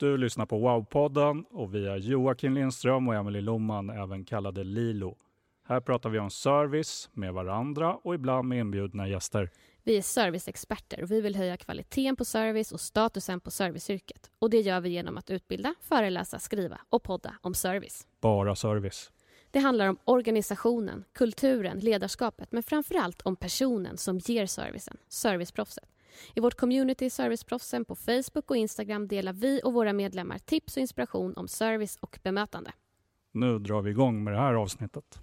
Du lyssnar på Wow-podden och vi är Joakim Lindström och Emelie Loman, även kallade Lilo. Här pratar vi om service med varandra och ibland med inbjudna gäster. Vi är serviceexperter och vi vill höja kvaliteten på service och statusen på serviceyrket. Och det gör vi genom att utbilda, föreläsa, skriva och podda om service. Bara service. Det handlar om organisationen, kulturen, ledarskapet men framför allt om personen som ger servicen, serviceproffset. I vårt community Serviceproffsen på Facebook och Instagram delar vi och våra medlemmar tips och inspiration om service och bemötande. Nu drar vi igång med det här avsnittet.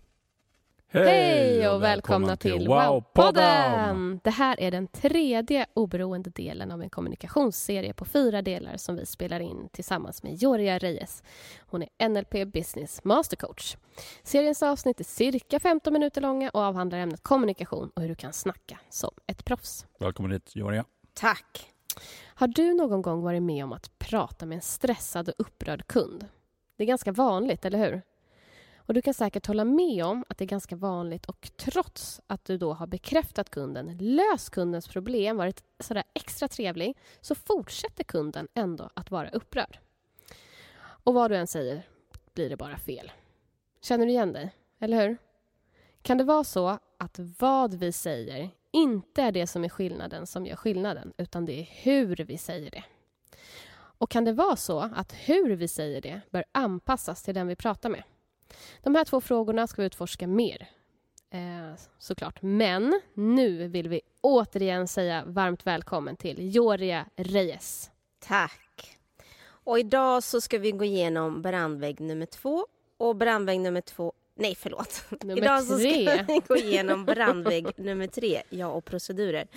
Hej och välkomna till Wow-podden! Det här är den tredje oberoende delen av en kommunikationsserie på fyra delar som vi spelar in tillsammans med Joria Reyes. Hon är NLP Business Mastercoach. Seriens avsnitt är cirka 15 minuter långa och avhandlar ämnet kommunikation och hur du kan snacka som ett proffs. Välkommen hit, Joria. Tack. Har du någon gång varit med om att prata med en stressad och upprörd kund? Det är ganska vanligt, eller hur? Och du kan säkert hålla med om att det är ganska vanligt och trots att du då har bekräftat kunden, löst kundens problem, varit sådär extra trevlig, så fortsätter kunden ändå att vara upprörd. Och vad du än säger blir det bara fel. Känner du igen dig? Eller hur? Kan det vara så att vad vi säger inte är det som är skillnaden som gör skillnaden, utan det är hur vi säger det? Och kan det vara så att hur vi säger det bör anpassas till den vi pratar med? De här två frågorna ska vi utforska mer, eh, såklart. Men nu vill vi återigen säga varmt välkommen till Joria Reyes. Tack. Och idag så ska vi gå igenom brandvägg nummer två och brandvägg nummer två Nej, förlåt. Nummer Idag så ska tre. vi gå igenom brandvägg nummer tre, ja och procedurer.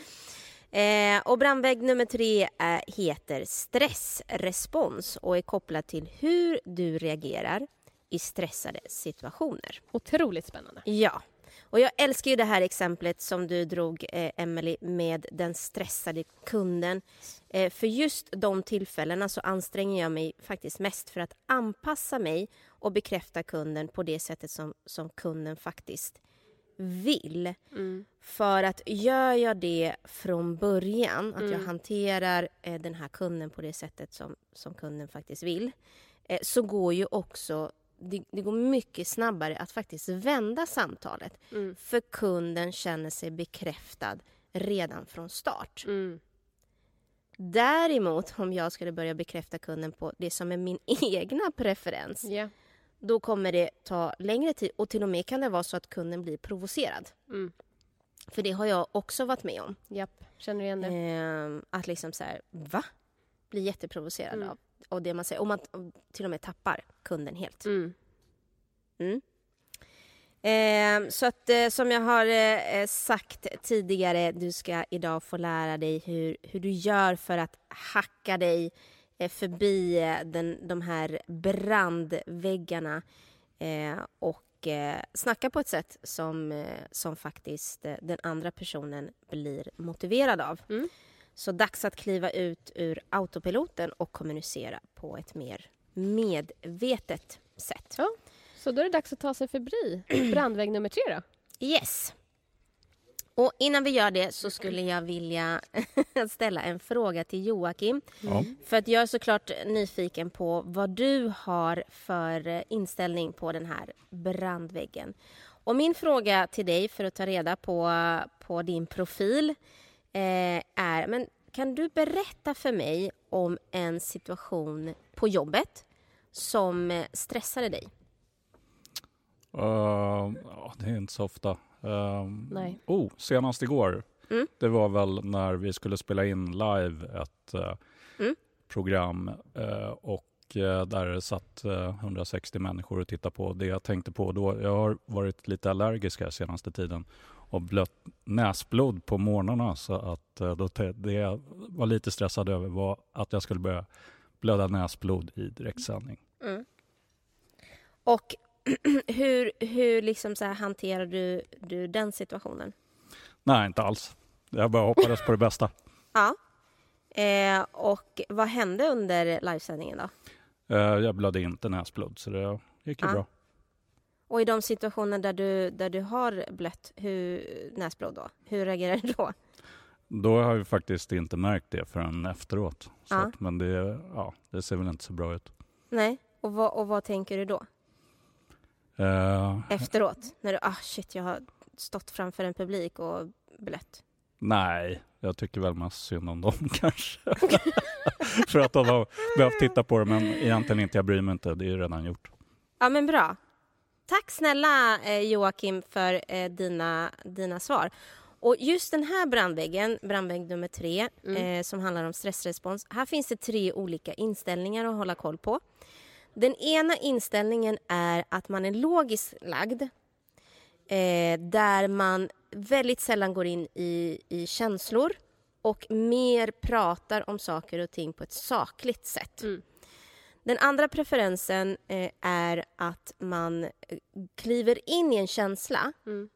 Eh, och brandvägg nummer tre är, heter stressrespons och är kopplad till hur du reagerar i stressade situationer. Otroligt spännande. Ja. Och jag älskar ju det här exemplet som du drog, eh, Emily med den stressade kunden. Eh, för just de tillfällena så anstränger jag mig faktiskt mest för att anpassa mig och bekräfta kunden på det sättet som, som kunden faktiskt vill. För att gör jag det från början, att jag hanterar eh, den här kunden på det sättet som, som kunden faktiskt vill, eh, så går ju också det, det går mycket snabbare att faktiskt vända samtalet. För kunden känner sig bekräftad redan från start. Mm. Däremot om jag skulle börja bekräfta kunden på det som är min egna preferens, Ja. då kommer det ta längre tid och till och med kan det vara så att kunden blir provocerad. Mm. För det har jag också varit med om. Japp, känner du igen det? Ehm, att liksom så här, va? Blir jätteprovocerad Mm. av, av det man säger. Och man till och med tappar kunden helt. Mm. Mm. Ehm, så att eh, som jag har eh, sagt tidigare, du ska idag få lära dig hur, hur du gör för att hacka dig eh, förbi eh, den, de här brandväggarna eh, och eh, snacka på ett sätt som, eh, som faktiskt eh, den andra personen blir motiverad av. Mm. Så dags att kliva ut ur autopiloten och kommunicera på ett mer medvetet sätt. Ja. Så då är det dags att ta sig förbi brandvägg nummer tre då. Yes. Och innan vi gör det så skulle jag vilja ställa en fråga till Joakim. Ja. För att jag är såklart nyfiken på vad du har för inställning på den här brandväggen. Och min fråga till dig för att ta reda på, på din profil eh, är, men kan du berätta för mig om en situation på jobbet som eh, stressade dig? Uh, det är inte så ofta. Um, Nej. Oh, senast igår. Mm. Det var väl när vi skulle spela in live ett uh, Mm. program uh, och uh, där satt uh, 160 människor och tittade på. Det jag tänkte på då, jag har varit lite allergisk här senaste tiden och blött näsblod på morgnarna så att uh, då det jag var lite stressad över var att jag skulle börja blöda näsblod i direktsändning. Mm. Och hur, hur liksom så här hanterar du, du den situationen? Nej, inte alls. Jag bara hoppades på det bästa. Ja. Eh, och vad hände under livesändningen då? Eh, Jag blödde inte näsblod så det gick ju Ja. bra. Och i de situationer där du, där du har blött hur, näsblod då, hur reagerar du då? Då har jag faktiskt inte märkt det förrän efteråt. Så Ja. att, men det, ja, det ser väl inte så bra ut. Nej, och vad, och vad tänker du då? Eh, Efteråt? När du, ah shit, jag har stått framför en publik och blött. nej, jag tycker väl mest synd om dem kanske. För att de har behövt titta på det, men egentligen inte. Jag bryr mig inte. Det är redan gjort. Ja, men bra. Tack snälla eh, Joakim för eh, dina, dina svar. Och just den här brandväggen, brandvägg nummer tre, eh, som handlar om stressrespons. Här finns det tre olika inställningar att hålla koll på. Den ena inställningen är att man är logiskt lagd. Eh, där man väldigt sällan går in i, i känslor och mer pratar om saker och ting på ett sakligt sätt. Mm. Den andra preferensen eh, är att man eh, kliver in i en känsla Mm.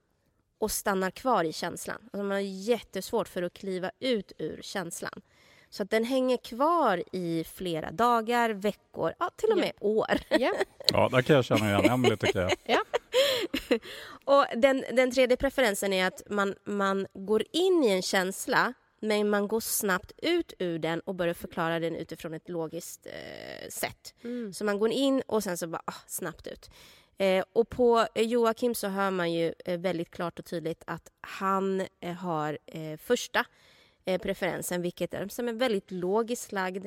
och stannar kvar i känslan. Alltså man har jättesvårt för att kliva ut ur känslan. Så att den hänger kvar i flera dagar, veckor, ja, till och med år. Ja. Ja, där kan jag känna igen Emelie tycker jag. Och den, den tredje preferensen är att man, man går in i en känsla men man går snabbt ut ur den och börjar förklara den utifrån ett logiskt eh, sätt. Mm. Så man går in och sen så bara ah, snabbt ut. Eh, och på eh, Joakim så hör man ju eh, väldigt klart och tydligt att han eh, har eh, första preferensen, vilket är som är väldigt logiskt lagd.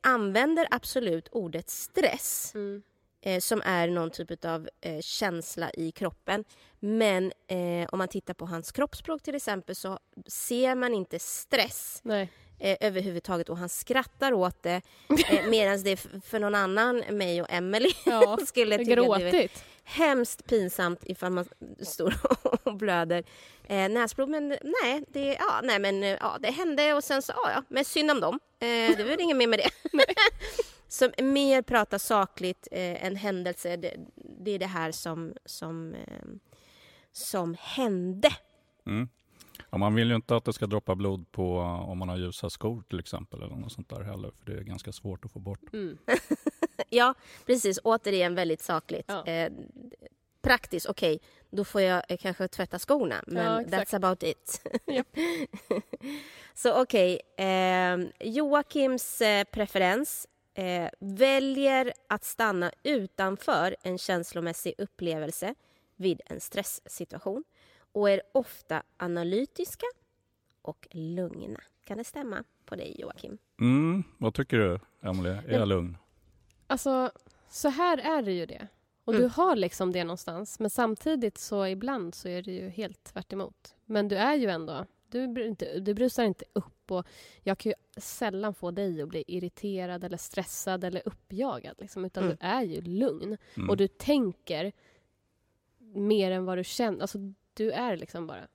Använder absolut ordet stress Mm. Eh, som är någon typ av eh, känsla i kroppen. Men eh, om man tittar på hans kroppsspråk till exempel så ser man inte stress Nej. eh, överhuvudtaget och han skrattar åt det eh, medan det för någon annan, mig och Emily Ja. skulle tycka att det var hemskt pinsamt ifall man står och blöder eh, näsblod. Men nej, det, ja, nej men, eh, ja, det hände och sen så, ja, ja, men synd om dem. Eh, det väl inget mer med det. Så mer prata sakligt eh, än händelse. Det, det är det här som, som, eh, som hände. Mm. Ja, man vill ju inte att det ska droppa blod på om man har ljusa skor till exempel eller något sånt där heller för det är ganska svårt att få bort. Mm. Ja, precis. Återigen väldigt sakligt. Ja. Eh, praktiskt, okej, då får jag eh, kanske tvätta skorna, men Ja, that's about it. Så okej, eh, Joakims eh, preferens eh, väljer att stanna utanför en känslomässig upplevelse vid en stresssituation och är ofta analytiska och lugna. Kan det stämma på dig, Joakim? Mm, vad tycker du Emelie? Är jag lugn? Alltså, så här är det ju det. Och Mm. du har liksom det någonstans. Men samtidigt så ibland så är det ju helt tvärt emot. Men du är ju ändå... Du, du brusar inte upp och jag kan ju sällan få dig att bli irriterad eller stressad eller uppjagad. Liksom, utan Mm. du är ju lugn. Mm. Och du tänker mer än vad du känner. Alltså, du är liksom bara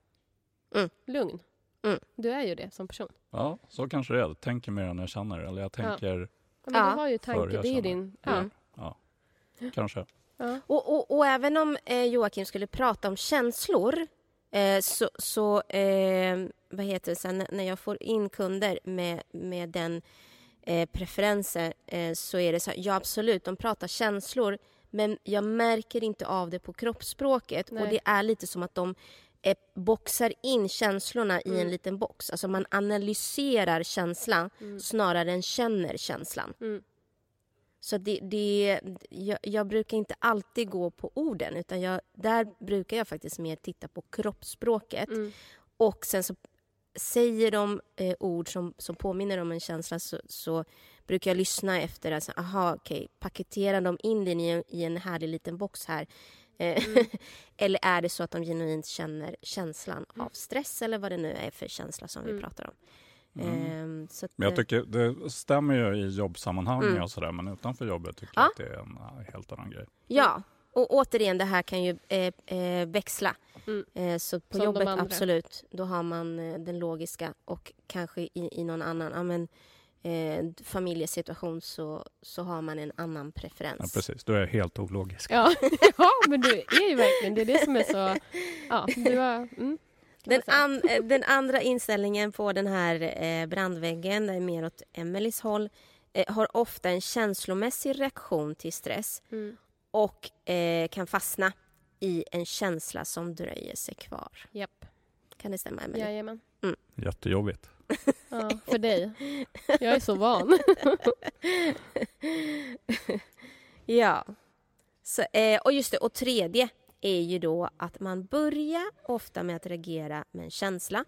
Mm. lugn. Mm. Du är ju det som person. Ja, så kanske det är. Jag tänker mer än jag känner. Eller jag tänker Ja, men Ja. Du har ju tanke. Det är din... Ja. Ja, kanske. Ja. Och, och, och även om eh, Joakim skulle prata om känslor eh, så, så eh, vad heter det sen när jag får in kunder med, med den eh, preferensen eh, så är det så här, ja absolut, de pratar känslor men jag märker inte av det på kroppsspråket Nej. och det är lite som att de eh, boxar in känslorna i en Mm. liten box. Alltså man analyserar känslan Mm. snarare än känner känslan. Mm. Så det, det, jag, jag brukar inte alltid gå på orden utan jag, där brukar jag faktiskt mer titta på kroppsspråket Mm. och sen så säger de eh, ord som, som påminner om en känsla så, så brukar jag lyssna efter. Alltså, aha, okej, paketerar de in den i, i en härlig liten box här? Eh, eller är det så att de genuint känner känslan av stress eller vad det nu är för känsla som vi Mm. pratar om? Mm. Ehm, så att, Men jag tycker det stämmer ju i jobbsammanhang Mm. och sådär men utanför jobbet tycker Ja. jag att det är en eh, helt annan grej. Ja, och återigen det här kan ju eh, eh, växla. Mm. Eh, så på Som jobbet absolut, då har man eh, den logiska och kanske i, i någon annan ja, men, eh, familjesituation så, så har man en annan preferens. Ja, precis, du är helt ologisk. Ja. ja, men du är ju verkligen, det är det som är så... Ja, du har... Mm, Den, an, eh, den andra inställningen på den här eh, brandväggen, det är mer åt Emelies håll, eh, har ofta en känslomässig reaktion till stress Mm. och kan fastna i en känsla som dröjer sig kvar. Japp, Kan det stämma, Emelie? jajamän. Jättejobbigt. Ja, för dig. Jag är så van. Ja. Så, och just det, och tredje är ju då att man börjar ofta med att reagera med en känsla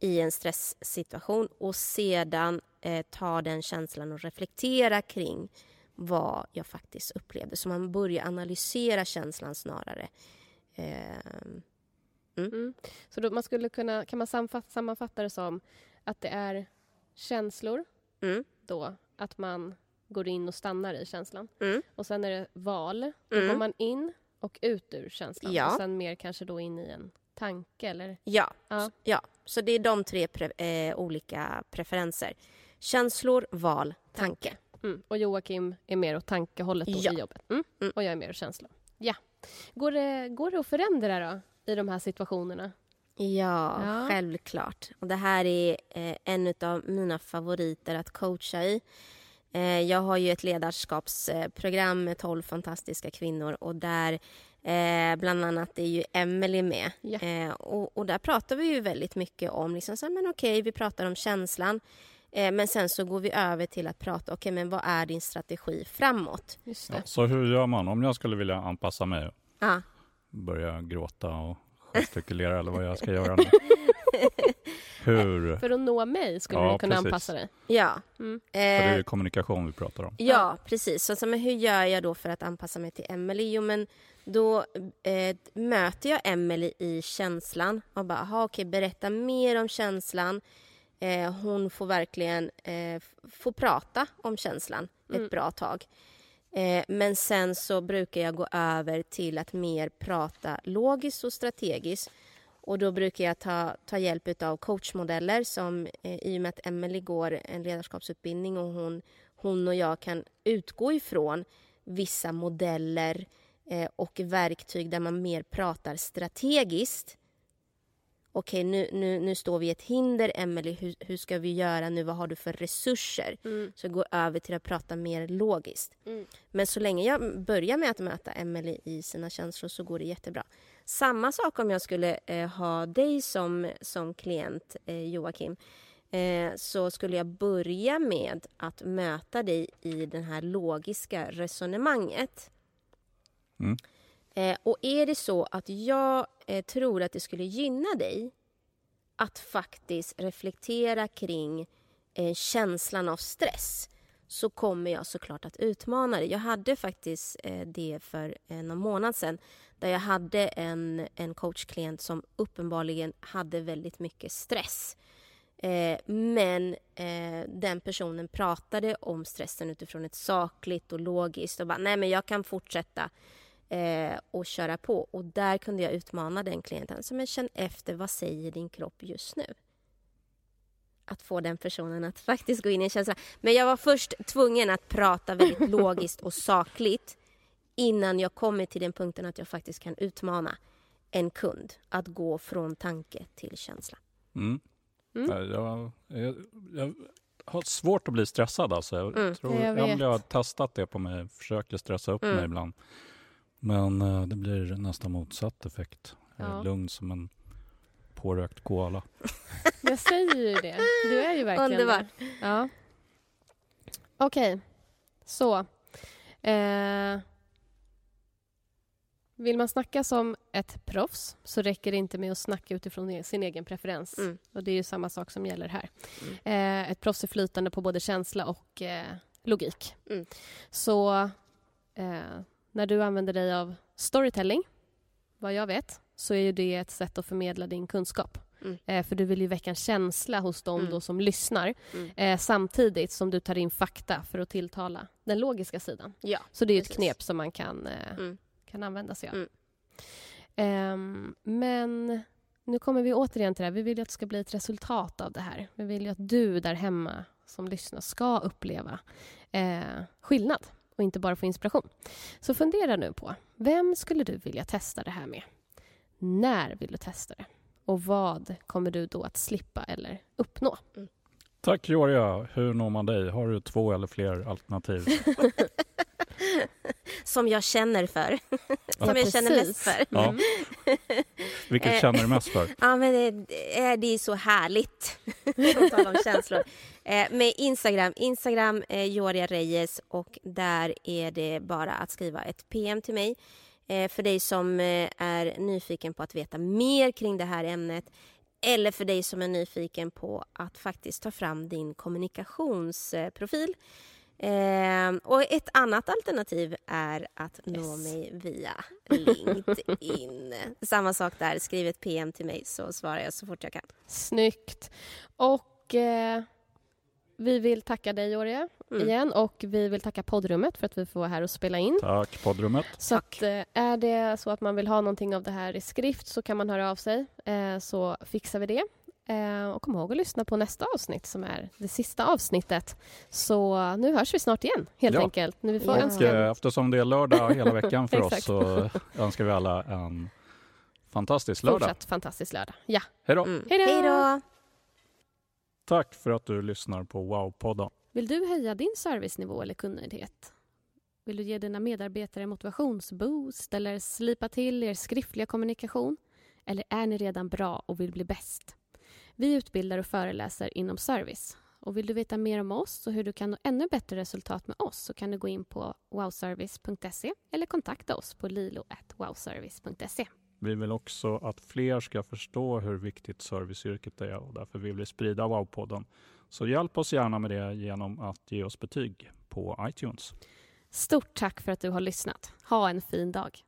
i en stresssituation och sedan eh, ta den känslan och reflektera kring vad jag faktiskt upplevde. Så man börjar analysera känslan snarare. Eh, Mm. Så då man skulle kunna, kan man sammanfatta, sammanfatta det som att det är känslor mm, då, att man går in och stannar i känslan. mm, Och sen är det val, då Mm. går man in och ut ur känslan. Ja. Och sen mer kanske då in i en tanke eller... ja, Ja. ja, så det är de tre pre- eh, olika preferenser. Känslor, val, tanke. Mm. Och Joakim är mer åt tankehållet Ja. i jobbet. Mm. Mm. Och jag är mer åt känsla. Ja. Går det, går det att förändra då i de här situationerna? Ja, Ja. självklart. Och det här är eh, en av mina favoriter att coacha i. Eh, jag har ju ett ledarskapsprogram med 12 fantastiska kvinnor och där eh, bland annat är ju Emelie med. Ja. Eh, och, och där pratar vi ju väldigt mycket om, liksom så här, men okej, vi pratar om känslan. Eh, men sen så går vi över till att prata, okej, men vad är din strategi framåt? Just det. Ja, så hur gör man om jag skulle vilja anpassa mig? Ja, Börja gråta och gestikulera eller vad jag ska göra nu? Hur? För att nå mig skulle Ja, du kunna precis. anpassa dig. ja. Mm. För det är Eh, ju kommunikation vi pratar om. Ja, precis. Så, så, men hur gör jag då för att anpassa mig till Emily? Jo, men då eh, möter jag Emily i känslan och bara, aha, okej, berätta mer om känslan. Eh, hon får verkligen eh, få prata om känslan Mm. ett bra tag. Eh, men sen så brukar jag gå över till att mer prata logiskt och strategiskt. Och då brukar jag ta, ta hjälp av coachmodeller som eh, i och med att Emelie går en ledarskapsutbildning och hon, hon och jag kan utgå ifrån vissa modeller eh, och verktyg där man mer pratar strategiskt. Okej, nu, nu, nu står vi i ett hinder, Emily. Hur, hur ska vi göra nu? Vad har du för resurser? Mm. Så gå över till att prata mer logiskt. Mm. Men så länge jag börjar med att möta Emily i sina känslor så går det jättebra. Samma sak om jag skulle eh, ha dig som, som klient, eh, Joakim. Eh, så skulle jag börja med att möta dig i det här logiska resonemanget. Mm. Eh, och är det så att jag eh, tror att det skulle gynna dig att faktiskt reflektera kring eh, känslan av stress så kommer jag såklart att utmana dig. Jag hade faktiskt eh, det för eh, någon månad sedan där jag hade en, en coachklient som uppenbarligen hade väldigt mycket stress. Eh, men eh, den personen pratade om stressen utifrån ett sakligt och logiskt och bara, nej men jag kan fortsätta eh, och köra på. Och där kunde jag utmana den klienten. Så men känn efter, vad säger din kropp just nu? Att få den personen att faktiskt gå in i en känsla. Men jag var först tvungen att prata väldigt logiskt och sakligt innan jag kommer till den punkten att jag faktiskt kan utmana en kund att gå från tanke till känsla. Mm. Mm. Ja, Jag, jag, jag har svårt att bli stressad alltså. Jag Mm. tror Jag. Emelie har testat det på mig, försöker stressa upp Mm. mig ibland. Men eh, det blir nästan motsatt effekt. Jag är Ja. lugn som en pårökt koala. Jag säger ju det. Du är ju verkligen Underbart. det. Ja. Okej, så. Eh. Vill man snacka som ett proffs så räcker det inte med att snacka utifrån e- sin egen preferens. Mm. Och Det är ju samma sak som gäller här. Eh, ett proffs är flytande på både känsla och eh, logik. Mm. Så eh, när du använder dig av storytelling, vad jag vet, så är ju det ett sätt att förmedla din kunskap. Mm. Eh, för du vill ju väcka en känsla hos dem Mm. då som lyssnar Mm. eh, samtidigt som du tar in fakta för att tilltala den logiska sidan. Ja. Så det är ju ett Precis. knep som man kan, eh, Mm. kan använda sig av. Mm. Ehm, men nu kommer vi återigen till det här. Vi vill ju att det ska bli ett resultat av det här. Vi vill ju att du där hemma som lyssnar ska uppleva eh, skillnad och inte bara få inspiration. Så fundera nu på vem skulle du vilja testa det här med? När vill du testa det? Och vad kommer du då att slippa eller uppnå? Tack Georgia. Hur når man dig? Har du två eller fler alternativ? Som jag känner för. Ja, Som jag känner mest precis. för. Ja. Mm. Vilket Eh. känner du mest för? Ja, men det, är- det är så härligt. På tal om känslor. Eh, med Instagram. Instagram eh, Joria Reyes och där är det bara att skriva ett PM till mig. Eh, för dig som eh, är nyfiken på att veta mer kring det här ämnet eller för dig som är nyfiken på att faktiskt ta fram din kommunikationsprofil. Eh, och ett annat alternativ är att nå Yes. mig via LinkedIn. Samma sak där, skriv ett PM till mig så svarar jag så fort jag kan. Snyggt. Och eh, vi vill tacka dig, Joria, Mm. igen. Och vi vill tacka poddrummet för att vi får vara här och spela in. Tack poddrummet. Så att, eh, är det så att man vill ha någonting av det här i skrift så kan man höra av sig, eh, så fixar vi det. Eh, och kom ihåg att lyssna på nästa avsnitt som är det sista avsnittet. Så nu hörs vi snart igen, helt Ja. enkelt. Nu vi får Ja. Önska eh, eftersom det är lördag hela veckan för oss så önskar vi alla en fantastisk lördag. fortsatt fantastisk lördag. Ja, Hej då! Mm. Hej då! Hej då! Tack för att du lyssnar på Wow-podden. Vill du höja din servicenivå eller kundnöjdhet? Vill du ge dina medarbetare motivationsboost eller slipa till er skriftliga kommunikation? Eller är ni redan bra och vill bli bäst? Vi utbildar och föreläser inom service. Och vill du veta mer om oss och hur du kan nå ännu bättre resultat med oss så kan du gå in på wowservice.se eller kontakta oss på lilo.wowservice.se. Vi vill också att fler ska förstå hur viktigt serviceyrket är och därför vill vi sprida Wow-podden. Så hjälp oss gärna med det genom att ge oss betyg på iTunes. Stort tack för att du har lyssnat. Ha en fin dag.